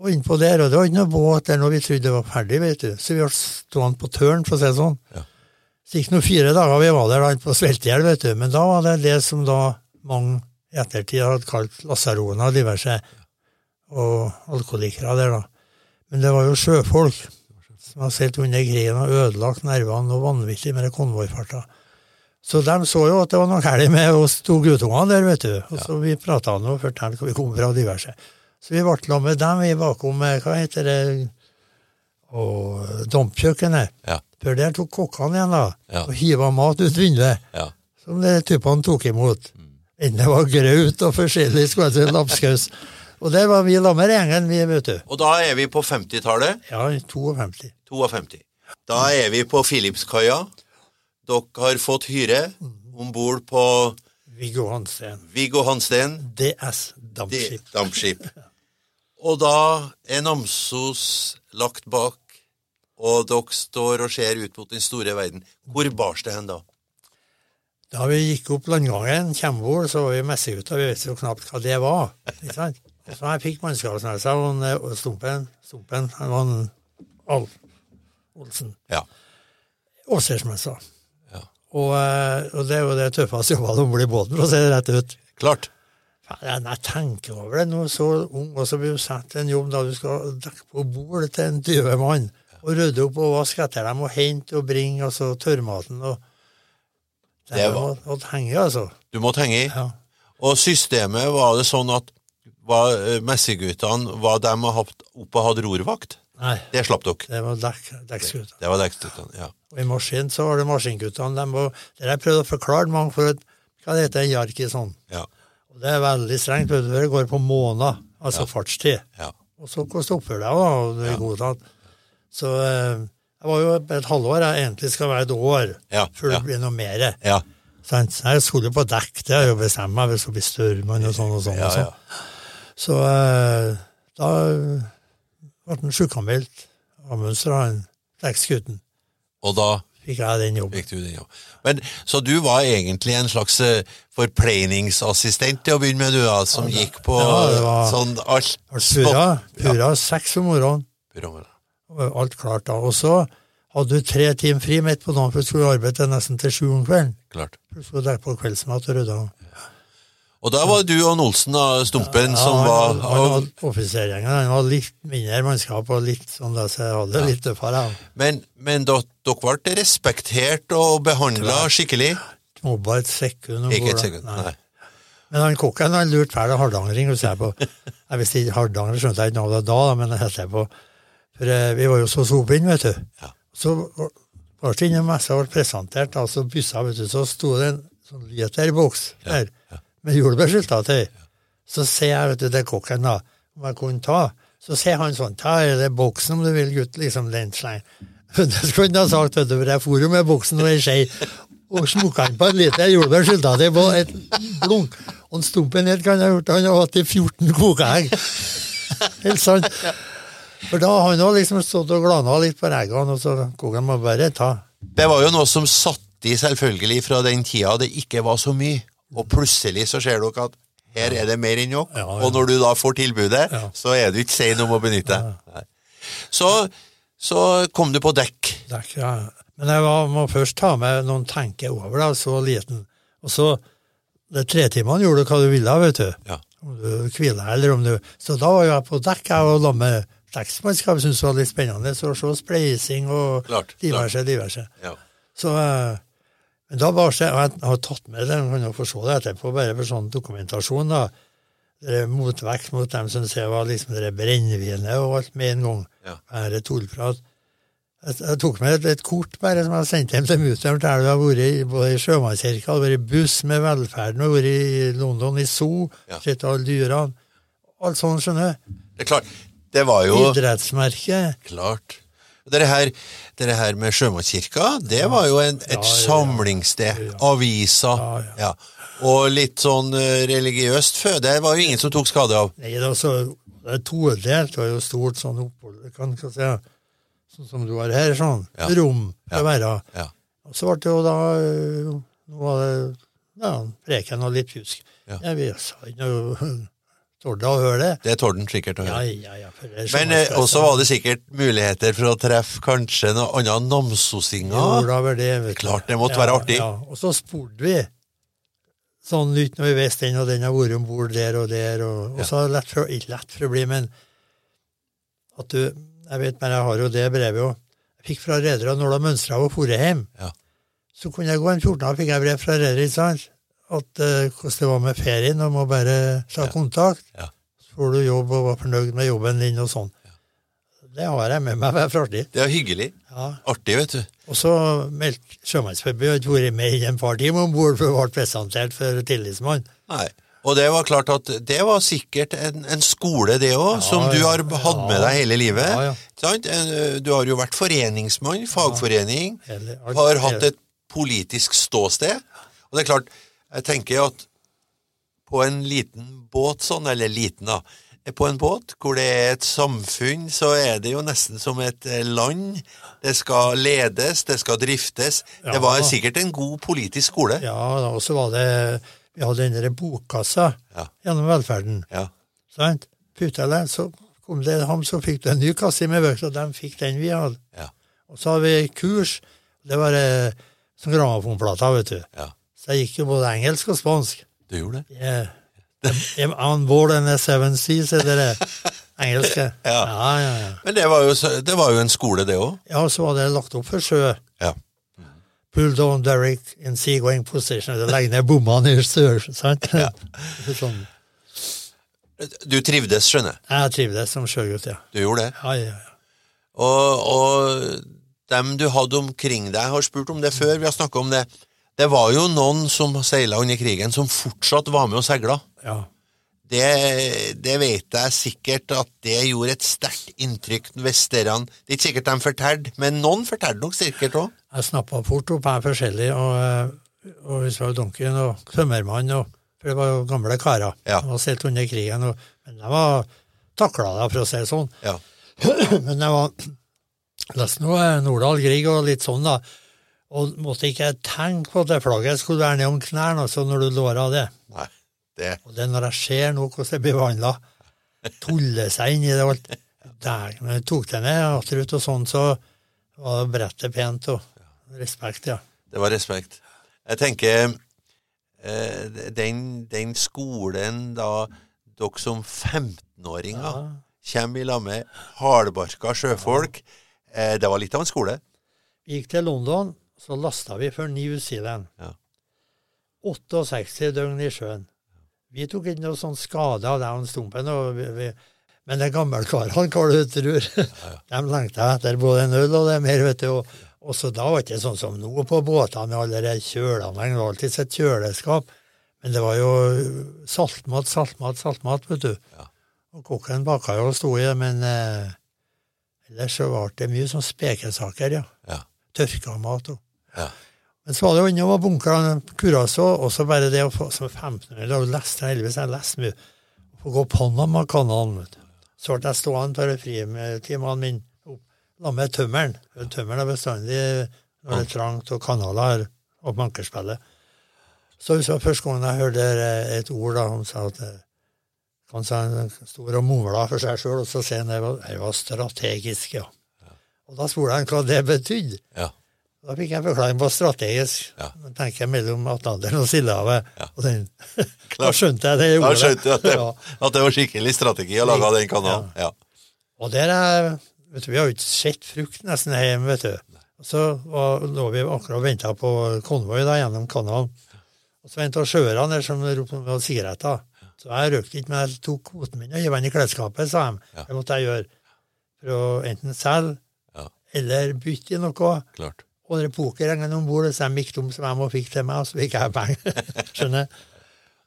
Speaker 2: Og innpå der, og det var ikke noe båt der når vi trodde det var ferdig, vet du. Så vi ble stående på tørn, for å si det sånn.
Speaker 1: Ja.
Speaker 2: Så gikk det nå fire dager vi var der da, på sveltehjell, vet du. Men da var det det som da mange i ettertid hadde kalt lasaroner og diverse, og alkoholikere der, da. Men det var jo sjøfolk. som hadde seilt under krigen og ødelagt nervene noe vanvittig med konvoifarta. Så de så jo at det var noe galt med oss to guttungene der, vet du. Og så vi prata nå og fortalte hva vi kom fra diverse. Så vi ble sammen med dem i bakom eh, hva heter det, og dampkjøkkenet.
Speaker 1: Ja.
Speaker 2: Før der tok kokkene igjen da,
Speaker 1: Ja.
Speaker 2: og hiva mat ut vinduet,
Speaker 1: Ja.
Speaker 2: som de typene tok imot. Enten det var graut og forskjellig, si, lapskaus. Og der var vi sammen med gjengen, vi, vet du.
Speaker 1: Og da er vi på 50-tallet.
Speaker 2: Ja, 52.
Speaker 1: 52. Da er vi på Filipskaia. Dere har fått hyre om bord på
Speaker 2: Viggo Hansten.
Speaker 1: Viggo Hansten
Speaker 2: DS dampskip.
Speaker 1: dampskip. Og da er Namsos lagt bak, og dere står og ser ut mot den store verden. Hvor bars det hen da?
Speaker 2: Da vi gikk opp landgangen, Kjembol, så var vi messegutter, vi visste jo knapt hva det var. ikke sant? Så jeg fikk mannskapsnesa, og Stumpen, Stumpen, han var en Alf Olsen.
Speaker 1: Ja.
Speaker 2: Offisersmessa.
Speaker 1: ja.
Speaker 2: Og, eh, og det er jo det tøffeste jobba om bord i båten, for å si det rett ut.
Speaker 1: Klart.
Speaker 2: Faen, Jeg tenker over det nå, så ung, og så blir du satt til en jobb da du skal dekke på bord til en 20 mann, og rydde opp og vaske etter dem, og hente og bringe, og så tørrmaten og Det,
Speaker 1: Det
Speaker 2: var
Speaker 1: Jeg
Speaker 2: måtte henge, altså.
Speaker 1: Du måtte henge i.
Speaker 2: Ja.
Speaker 1: Og systemet, var det sånn at var, eh, messeguttene var dem oppe og hadde rorvakt?
Speaker 2: Nei,
Speaker 1: Det slapp dere.
Speaker 2: det var dekk, dekksgutter.
Speaker 1: Det var dekksguttene, ja.
Speaker 2: Og i maskin så var det maskinguttene. De var, det har jeg prøvd å forklare mange for at, hva det heter jark i sånn.
Speaker 1: Ja.
Speaker 2: Og det er veldig strengt, det går på måneder, altså fartstid.
Speaker 1: ja.
Speaker 2: Og så deg, da, og det er godtatt. Så eh, jeg var jo et halvår, jeg egentlig skal være et år,
Speaker 1: Ja,
Speaker 2: før
Speaker 1: ja.
Speaker 2: det blir noe mer.
Speaker 1: Ja.
Speaker 2: Sant? Så Jeg skulle på dekk, det har jeg jo bestemt meg, hvis det blir størmann og sånn og sånn.
Speaker 1: Ja,
Speaker 2: og sånn.
Speaker 1: ja.
Speaker 2: Så eh, da ble han sjukanmeldt Mønster, han dekksgutten.
Speaker 1: Og da
Speaker 2: Fikk jeg den jobben.
Speaker 1: fikk du den, jobben. Men, så du var egentlig en slags eh, forpleiningsassistent til å begynne med, du da, som gikk på
Speaker 2: Ja, det var-
Speaker 1: sånn alt
Speaker 2: Pura, Pura, ja. seks om morgenen,
Speaker 1: Programmet.
Speaker 2: og alt klart da. Og så hadde du tre timer fri midt på dagen, for du skulle arbeide nesten til sju om kvelden.
Speaker 1: Klart.
Speaker 2: Du skulle dekke på kveldsmat og rydde.
Speaker 1: Og da var du og Olsen, da, Stumpen, som
Speaker 2: han,
Speaker 1: var
Speaker 2: han, han var offisergjengen. Han var litt mindre mannskap og litt sånn det, så jeg hadde ja. litt tøffere. Ja.
Speaker 1: Men, men dere ble respektert og behandla skikkelig?
Speaker 2: Mobba et sekund om
Speaker 1: Ikke et sekund.
Speaker 2: Nei.
Speaker 1: Nei.
Speaker 2: Men han kokken han lurte fæl hardangering. husker Jeg på. Jeg visste ikke Hardanger, skjønte jeg ikke noe av det da, men det heter jeg på. For eh, vi var jo så sopinn, vet du.
Speaker 1: Ja.
Speaker 2: Så var det innom messa ble presentert, altså byssa, vet du, så sto det en sånn literboks der med jordbærskylter til. Så sier jeg vet du, til kokken da, om jeg kunne ta. Så sier han sånn, ta er det boksen om du vil, gutt, liksom den slengen. Det skulle han ha sagt, vet du, for jeg for jo med boksen og ei skje og smukka han på en liter jordbærskylter til på et blunk. Og en Stumpen helt kan ha gjort, han har hatt i 14 kokeegg. Helt sant. For da har han òg liksom stått og glana litt på reggene, og så kokken må bare ta.
Speaker 1: Det var jo noe som satt i selvfølgelig fra den tida det ikke var så mye, og plutselig så ser dere at her er det mer enn nok,
Speaker 2: Ja, ja.
Speaker 1: og når du da får tilbudet,
Speaker 2: Ja.
Speaker 1: så er du ikke sein om å benytte deg. Så, så kom du på dekk.
Speaker 2: Dekk, ja. Men jeg var, må først ta med noen tenker over det, så liten. Og så de tre timene gjorde du hva du ville, vet du.
Speaker 1: Ja.
Speaker 2: Om du hvila eller om du Så da var jeg på dekk, jeg og la med dekksmannskap, syntes var litt spennende. Så å se spleising og
Speaker 1: Klart,
Speaker 2: diverse, diverse.
Speaker 1: Ja.
Speaker 2: Så eh, Men da var det, og jeg har tatt med det, man kan jo få se det etterpå, bare for sånn dokumentasjon, da. Det er motvekt mot dem som ser var liksom det brennevinet og alt med en gang.
Speaker 1: Ja.
Speaker 2: Bare tullprat. Jeg, jeg tok med et, et kort bare som jeg sendte hjem til mutter'n, der du har vært i, både i Sjømannskirka, vært i buss med velferden, vært i London i zoo,
Speaker 1: Ja.
Speaker 2: sett alle dyrene. Alt sånt, skjønner du.
Speaker 1: Det er klart, det var jo
Speaker 2: Idrettsmerke.
Speaker 1: klart. Dere her, dere her med Sjømannskirka, det var jo en, et
Speaker 2: Ja, ja,
Speaker 1: samlingssted. Aviser.
Speaker 2: Ja.
Speaker 1: Og litt sånn eh, religiøst føde var jo ingen som tok skade av.
Speaker 2: Nei, det, også, det er todelt. Det var jo stort sånn opphold. Det kan ikke si, sånn som du har her, sånn. Rom være.
Speaker 1: Ja.
Speaker 2: Og så ble det jo da øh, Nå var det ja, preken og litt pjusk.
Speaker 1: Ja.
Speaker 2: Vi sa ikke noe Torde å høre det.
Speaker 1: Det tålte han sikkert å høre.
Speaker 2: ja, ja. ja,
Speaker 1: Men eh, også var det sikkert muligheter for å treffe kanskje noe annet namsosinger.
Speaker 2: det.
Speaker 1: Klart det måtte være artig.
Speaker 2: Ja. Og så spurte vi sånn uten å vi visste den og den har vært om bord der og der. Og, og så lett for, ikke lett for å bli, men at du Jeg vet, men jeg har jo det brevet jo. Jeg fikk fra redere når de mønstra og for hjem.
Speaker 1: Ja.
Speaker 2: Så kunne jeg gå en 14 dag, fikk jeg brev fra redere, ikke sant? At uh, hvordan det var med ferien, og må bare ta kontakt.
Speaker 1: Ja.
Speaker 2: Så får du jobb og var fornøyd med jobben din og sånn. Det har jeg med meg hver artig.
Speaker 1: Det er hyggelig.
Speaker 2: Ja.
Speaker 1: Artig, vet du.
Speaker 2: Og så meldte Sjømannsforbundet ikke vært med i en par timer om bord, det ble presentert for tillitsmann.
Speaker 1: Nei. Og det var klart at det var sikkert en, en skole, det òg, som du har hatt med deg hele livet.
Speaker 2: Ja, ja.
Speaker 1: Du har jo vært foreningsmann, fagforening, har hatt et politisk ståsted. Og det er klart, jeg tenker at på en liten båt sånn, eller liten da, på en båt hvor det er et samfunn, så er det jo nesten som et land. Det skal ledes, det skal driftes. Det var sikkert en god politisk skole.
Speaker 2: Ja, og så var det Vi hadde den derre bokkassa
Speaker 1: Ja.
Speaker 2: gjennom velferden.
Speaker 1: Ja.
Speaker 2: sant? Puta det, så kom det ham, så fikk du en ny kasse med bøker, og de fikk den vi hadde.
Speaker 1: Ja.
Speaker 2: Og så hadde vi kurs. Det var eh, som grammofonplater, vet du.
Speaker 1: ja.
Speaker 2: Så jeg gikk jo både engelsk og spansk.
Speaker 1: Du gjorde det?
Speaker 2: Yeah. On board in the seven seas, er det det engelske?
Speaker 1: Ja.
Speaker 2: ja, ja. ja.
Speaker 1: Men det var jo, det var jo en skole, det òg.
Speaker 2: Ja, så var det lagt opp for sjø.
Speaker 1: Ja.
Speaker 2: Pull down Derrick in seagoing position. Legg ned bommene i sør, sant? sånn.
Speaker 1: Du trivdes, skjønner jeg.
Speaker 2: Jeg trivdes som sjøgutt, ja.
Speaker 1: Du gjorde det.
Speaker 2: Ja, ja, ja.
Speaker 1: Og, og dem du hadde omkring deg, har spurt om det før, vi har snakka om det. Det var jo noen som seila under krigen, som fortsatt var med og seila.
Speaker 2: ja.
Speaker 1: Det, det vet jeg sikkert at det gjorde et sterkt inntrykk hvis dere Det er ikke sikkert de fortalte, men noen fortalte nok sikkert òg.
Speaker 2: Jeg snappa fort opp her forskjellig, og, eh, og vi så Duncan og tømmermann, og, for det var jo gamle karer.
Speaker 1: Ja.
Speaker 2: De var seilt under krigen, og, men de var takla det, for å si det sånn.
Speaker 1: Ja.
Speaker 2: Men jeg var leste nå eh, Nordahl Grieg og litt sånn, da. Og måtte ikke tenke på at det flagget skulle være ned om knærne altså, når du låra det.
Speaker 1: Nei, det
Speaker 2: Og det er når jeg ser nå hvordan det blir behandla, tuller seg inn i det alt. Der, når jeg tok det ned akterut og sånn, så var det brettet pent og respekt, ja.
Speaker 1: Det var respekt. Jeg tenker eh, den, den skolen da dere som 15-åringer kommer i lag med hardbarka sjøfolk, eh, det var litt av en skole.
Speaker 2: Gikk til London, så lasta vi for New Zealand.
Speaker 1: Ja.
Speaker 2: 68 døgn i sjøen. Vi tok ikke noe sånn skade av den stumpen. Vi, vi, men de gammelkarene, hva du tror, de lengta etter både en øl og det mer, vet du. Og, og så da var det ikke sånn som nå på båtene med alle de. Det var alltid et kjøleskap. Men det var jo saltmat, saltmat, saltmat, vet du.
Speaker 1: Ja.
Speaker 2: Og kokken baka jo og sto i det, men eh, ellers så ble det mye sånn spekesaker, ja.
Speaker 1: Ja.
Speaker 2: Tørka mat og
Speaker 1: Ja.
Speaker 2: men så var det jo innom bunkerne og så bare det å få som 15-åring og leste heldigvis jeg leste mye, å få gå Panamakanalen. Så ble jeg stående på fritimene mine sammen med tømmeren. Tømmeren er bestandig når det er trangt og kanaler og mankerspillet. Så husker jeg første gangen jeg hørte et ord da, han sa at eh, han sa han stor og mumla for seg sjøl, og så sier han at var, det var strategisk, ja. Og da spurte han hva det betydde.
Speaker 1: Ja.
Speaker 2: Da fikk jeg forklaring på strategisk.
Speaker 1: Ja.
Speaker 2: Jeg tenker mellom Atlanteren og Sildehavet.
Speaker 1: Ja.
Speaker 2: Og den, da skjønte jeg det.
Speaker 1: Da skjønte jeg at det,
Speaker 2: Ja.
Speaker 1: at det var skikkelig strategi å lage den kanalen. Ja.
Speaker 2: Og der er, vet du, Vi har jo ikke sett frukt nesten hjemme, vet du. Så var, lå vi akkurat og venta på konvoi da, gjennom kanalen. Og så venta sjøerne der som ropte om sigaretter. Så jeg røykte ikke, men jeg tok kvoten min og hiv den i klesskapet, sa de.
Speaker 1: Ja.
Speaker 2: Det måtte jeg gjøre. For å enten selge
Speaker 1: Ja.
Speaker 2: eller bytte i noe.
Speaker 1: Klart.
Speaker 2: Og det pokerhengene om bord, så de gikk tom som de fikk til meg, og så fikk jeg penger. Skjønner?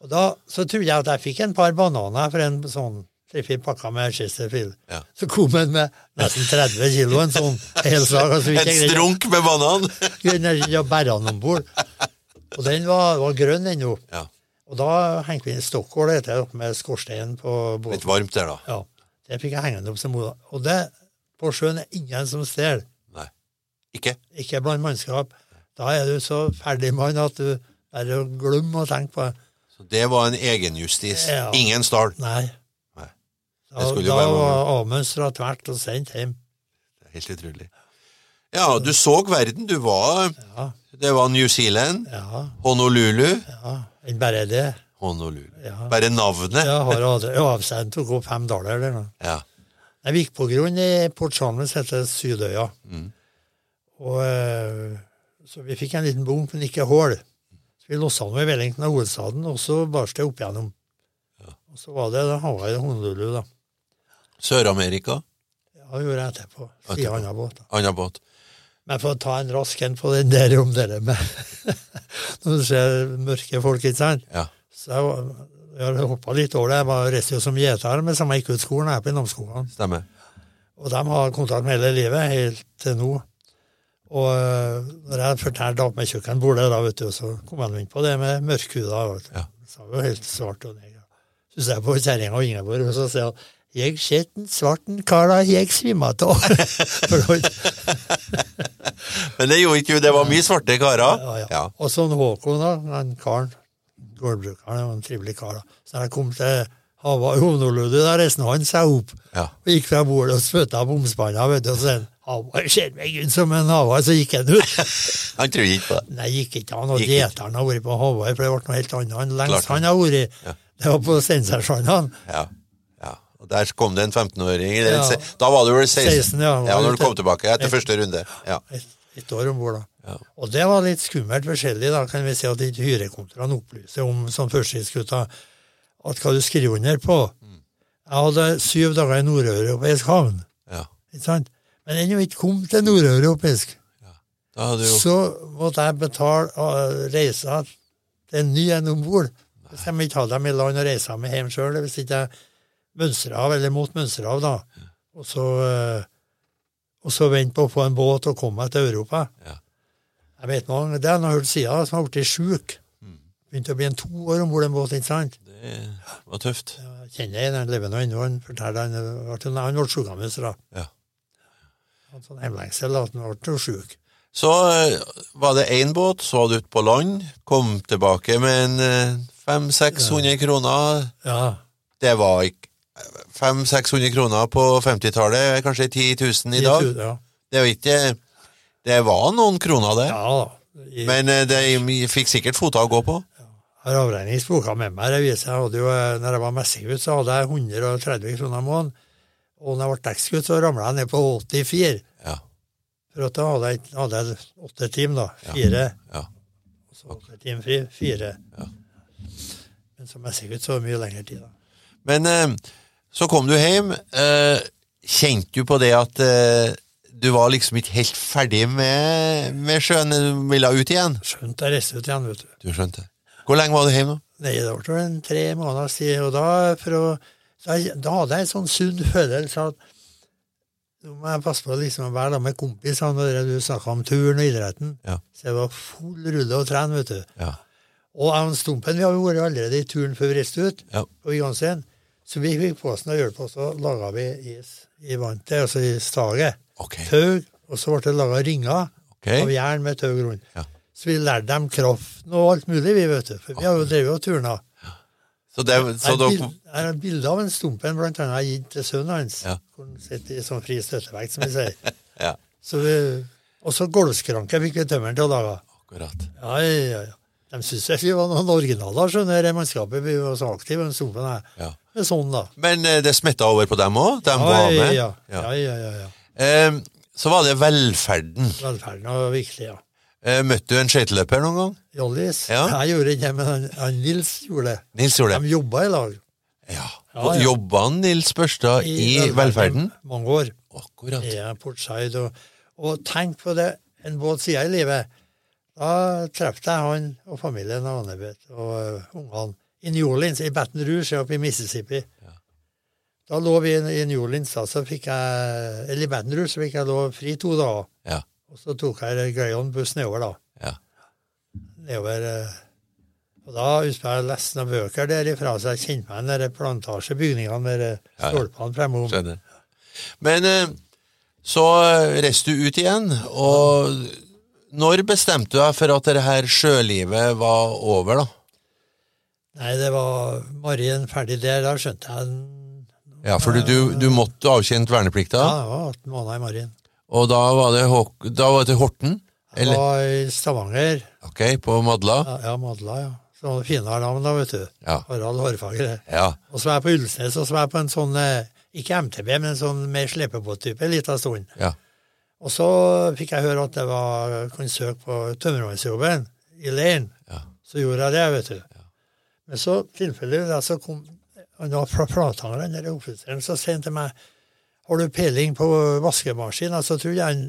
Speaker 2: Og da så trodde jeg at jeg fikk en par bananer for en sånn tre-fire pakker med Chesterfield.
Speaker 1: Ja.
Speaker 2: Så kom han med nesten 30 kilo, en sånn hel slag. Og så
Speaker 1: En strunk med banan!
Speaker 2: greide ikke å bære den om bord. Og den var, var grønn ennå.
Speaker 1: Ja.
Speaker 2: Og da hengte vi inn stokkål etter det, oppe med skorsteinen på
Speaker 1: Litt
Speaker 2: båten.
Speaker 1: varmt der, da.
Speaker 2: Ja, det fikk jeg hengende opp som moda. Og det på sjøen er ingen som stjeler.
Speaker 1: Ikke?
Speaker 2: ikke blant mannskap. Da er du så ferdig mann at du bare glemmer å tenke på det.
Speaker 1: Så det var en egenjustis.
Speaker 2: Ja.
Speaker 1: Ingen stjal.
Speaker 2: Nei.
Speaker 1: Nei.
Speaker 2: Da, da var avmønstra tvert og sendt hjem.
Speaker 1: Det er Helt utrolig. Ja, du så verden. Du var
Speaker 2: Ja,
Speaker 1: Det var New Zealand,
Speaker 2: ja,
Speaker 1: Honolulu
Speaker 2: ja. Enn bare det.
Speaker 1: Honolulu.
Speaker 2: Ja.
Speaker 1: Bare navnet.
Speaker 2: Ja, har aldri avsendt tok opp fem dollar eller noe.
Speaker 1: Ja.
Speaker 2: Jeg gikk på grunn i Port Chalmers, heter Sydøya.
Speaker 1: Mm.
Speaker 2: Og, eh, så vi fikk en liten bom, men ikke hull. Så vi lossa den ved Wellington og hovedstaden, og så barste det opp igjennom. Og så var det da Hawaii og Honolulu, da.
Speaker 1: Sør-Amerika?
Speaker 2: Ja, det gjorde jeg etterpå. Siden annen båt. da.
Speaker 1: Annen båt.
Speaker 2: Men for å ta en rask en på den der om dere med Når du ser mørke folk, ikke sant.
Speaker 1: Ja.
Speaker 2: Så jeg, var- jeg har hoppa litt over det. Jeg var reiste jo som gjeter med samme gikk ut skolen her på Namsskogan.
Speaker 1: Stemmer.
Speaker 2: Og de har kontakt med hele livet, helt til nå. Og øh, når jeg fortalte med kjøkkenbordet, da, vet du, så kom han inn på det med mørkhuda.
Speaker 1: Ja.
Speaker 2: Så var jo helt svart og neger. Så ser jeg på kjerringa og Ingeborg, og så sier han jeg sett en svarten kar da jeg svimma av.
Speaker 1: Men det gjorde ikke det var mye svarte karer.
Speaker 2: Ja, ja.
Speaker 1: Ja.
Speaker 2: Og sånn Håkon, da, den karen, gårdbrukeren, var en trivelig kar. da. Så når jeg kom til Honolulu, da reiste han seg opp
Speaker 1: Ja.
Speaker 2: og gikk fra bordet og spytta bomspanna, vet du, og så han ser meg ut som en havar, så gikk han ut.
Speaker 1: Han tror ikke på det.
Speaker 2: Nei, gikk ikke han, og gjeteren har vært på Havar, for det ble noe helt annet.
Speaker 1: enn
Speaker 2: lengst han har vært,
Speaker 1: Ja.
Speaker 2: det var på Steinsarstranda.
Speaker 1: Ja. ja. Og der kom det en 15-åring.
Speaker 2: Ja.
Speaker 1: Da var du vel 16?
Speaker 2: 16, ja.
Speaker 1: ja når du kom tilbake etter første runde. Ja.
Speaker 2: Et, et år om bord, da.
Speaker 1: Ja.
Speaker 2: Og det var litt skummelt forskjellig, da kan vi si at ikke hyrekontorene opplyser om som førstehjelpsgutter at hva du skriver under på.
Speaker 1: Mm.
Speaker 2: Jeg hadde syv dager i nordeuropeisk havn,
Speaker 1: ja.
Speaker 2: ikke sant? Men ennå ikke kom til nordeuropeisk.
Speaker 1: Ja, jo
Speaker 2: Så måtte jeg betale reisa til en ny en om bord. Hvis jeg ikke hadde dem i land og reisa med hjem sjøl, hvis ikke jeg mønstra av, eller mot mønstra av, da. Og så, uh, og så vente på å få en båt og komme meg til Europa.
Speaker 1: Ja.
Speaker 2: Jeg vet mange, Det har jeg hørt siden, som har blitt sjuk.
Speaker 1: Mm.
Speaker 2: Begynte å bli en to år om bord i en båt, ikke sant?
Speaker 1: Det var tøft.
Speaker 2: Jeg kjenner en, han lever nå ennå, han forteller han ble- han ble sjuk av meg, så da.
Speaker 1: Ja.
Speaker 2: Han sånn hjemlengsel, at han ble sjuk.
Speaker 1: Så eh, var det én båt, så var du ute på land, kom tilbake med en 500-600 kroner.
Speaker 2: Ja.
Speaker 1: Det var ikke 500-600 kroner på 50-tallet, kanskje 10 000 i dag.
Speaker 2: Ja,
Speaker 1: Det var ikke Det var noen kroner, det.
Speaker 2: ja da. I-
Speaker 1: Men eh, det fikk sikkert fota å gå på.
Speaker 2: Jeg har avregningsboka med meg. Det viser jeg hadde jo, eh, når jeg var messinggutt, så hadde jeg 130 kroner i måneden. Og når jeg ble dekkskutt, så ramla jeg ned på 84.
Speaker 1: Ja.
Speaker 2: For at da hadde jeg, hadde jeg åtte timer, da. Fire.
Speaker 1: Ja.
Speaker 2: Og så åtte timer fri. Fire.
Speaker 1: Ja.
Speaker 2: Men som messinggutt så var det mye lengre tid, da.
Speaker 1: Men eh, så kom du hjem. Eh, kjente du på det at eh, du var liksom ikke helt ferdig med, med sjøen? Du ville ut igjen?
Speaker 2: Skjønt jeg reiste ut igjen, vet du.
Speaker 1: Du skjønte. Hvor lenge var du hjemme?
Speaker 2: Nei, det ble en tre måneder siden. Og da, for å, da, da hadde jeg en sånn sunn følelse at nå må jeg passe på liksom, å være med kompisene når du snakka om turen og idretten.
Speaker 1: Ja.
Speaker 2: Så det var full rulle og tren, vet du.
Speaker 1: Ja.
Speaker 2: Og jeg og Stumpen vi har jo vært allerede i turen før vi reiste ut
Speaker 1: Ja.
Speaker 2: på Vigansen. Så vi fikk på oss noe hjelp, og så laga vi is i vantet, altså i staget.
Speaker 1: Okay.
Speaker 2: Tau, og så ble det laga ringer
Speaker 1: okay.
Speaker 2: av jern med tau rundt.
Speaker 1: Ja.
Speaker 2: Så vi lærte dem kraften og alt mulig, vi, vet du. For vi har jo drevet og turna.
Speaker 1: Så, det, så dere
Speaker 2: har et bilde av en stumpen blant annet har gitt til sønnen hans.
Speaker 1: Ja.
Speaker 2: Hvor han sitter i sånn fri støttevekt, som vi sier.
Speaker 1: Ja,
Speaker 2: Så vi, og så gulvskranke fikk vi tømmeren til å lage.
Speaker 1: akkurat.
Speaker 2: Ja, ja, ja. De syntes vi var noen originaler, skjønner du, mannskapet. Vi var så aktive, den stumpen her.
Speaker 1: Ja.
Speaker 2: Er sånn, da.
Speaker 1: Men eh, det smitta over på dem òg? De var
Speaker 2: ja,
Speaker 1: med?
Speaker 2: ja, ja, ja, ja, ja.
Speaker 1: Um, så var det velferden.
Speaker 2: Velferden var viktig, ja.
Speaker 1: Eh, møtte du en skøyteløper noen gang?
Speaker 2: Jollis.
Speaker 1: Ja.
Speaker 2: Jeg gjorde ikke det, men han, han Nils gjorde det.
Speaker 1: Nils gjorde det.
Speaker 2: De jobba i lag.
Speaker 1: Ja.
Speaker 2: Ja, ja.
Speaker 1: Jobba Nils Børstad i, velferden?
Speaker 2: Mange år.
Speaker 1: Akkurat.
Speaker 2: Ja, Portside. Og, og tenk på det, en båt siden i livet. Da traff jeg han og familien av Annebeth og uh, ungene i New Orleans, i Baton Rouge oppe i Mississippi. Da lå vi i, i New Orleans, da, så fikk jeg, eller i Baton Rouge så fikk jeg lov fri to dager.
Speaker 1: Ja.
Speaker 2: Og så tok jeg Gøyon-buss nedover, da.
Speaker 1: Ja.
Speaker 2: Nedover eh, Og da husker jeg jeg leste noen bøker derifra, så jeg kjente meg igjen der plantasjebygningene med stolpene fremom.
Speaker 1: Skjønner. Men eh, så eh, reiste du ut igjen, og når bestemte du deg for at det her sjølivet var over, da?
Speaker 2: Nei, det var Marien ferdig der. Da skjønte jeg.
Speaker 1: Ja, for du, du, måtte avtjent verneplikta,
Speaker 2: Ja, det var 18 måneder i Marien.
Speaker 1: Og da var det, da var det til Horten? Eller?
Speaker 2: var i Stavanger.
Speaker 1: Ok, på Madla?
Speaker 2: Ja, ja Madla, ja. Så var det finere navn, da, vet du.
Speaker 1: Ja.
Speaker 2: Harald Hårfager.
Speaker 1: Ja.
Speaker 2: Og så var jeg på Ulsnes, og så var jeg på en sånn, eh, ikke MTB, men en sånn mer slepebåttype en liten stund.
Speaker 1: ja.
Speaker 2: Og så fikk jeg høre at jeg var, kunne søke på tømmermannsjobben i leiren.
Speaker 1: Ja.
Speaker 2: Så gjorde jeg det, vet du. Ja. Men så tilfeldigvis så kom han var fra Flatanger, den der offiseren, så sa han til meg har du peiling på vaskemaskin? Altså, tror jeg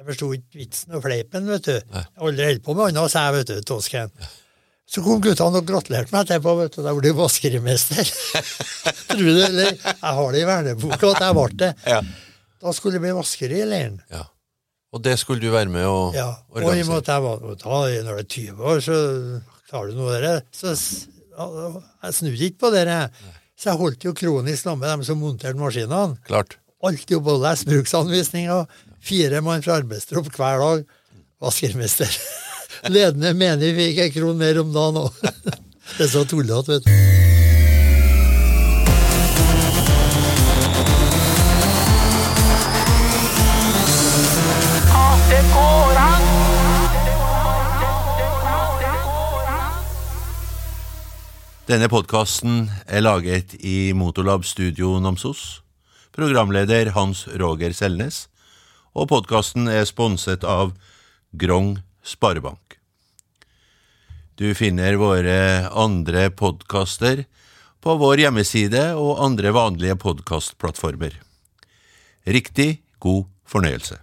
Speaker 2: Jeg forsto ikke vitsen og fleipen, vet du. Jeg har aldri holdt på med annet, sa jeg, vet du, tosken. Så kom guttene og gratulerte meg etterpå, vet du. Da ble jeg vaskerimester. Tror du det, eller? Jeg har det i verneboka at jeg ble det.
Speaker 1: Ja.
Speaker 2: Da skulle jeg bli vasker i leiren.
Speaker 1: ja. Og det skulle du være med å
Speaker 2: Ja, og i og med at jeg var ta, når du er 20 år, så tar du noe av det. Så jeg snudde ikke på det. Så jeg holdt jo kronisk sammen med dem som monterte maskinene.
Speaker 1: Klart.
Speaker 2: Alltid oppe og lese bruksanvisninger. Fire mann fra arbeidstropp hver dag. Vaskermester. Ledende menig fikk en kron mer om dagen òg. Det er så tullete, vet du.
Speaker 1: Denne podkasten er laget i Motorlab Studio Namsos. Programleder Hans Roger Selnes. Og podkasten er sponset av Grong Sparebank. Du finner våre andre podkaster på vår hjemmeside og andre vanlige podkastplattformer. Riktig god fornøyelse.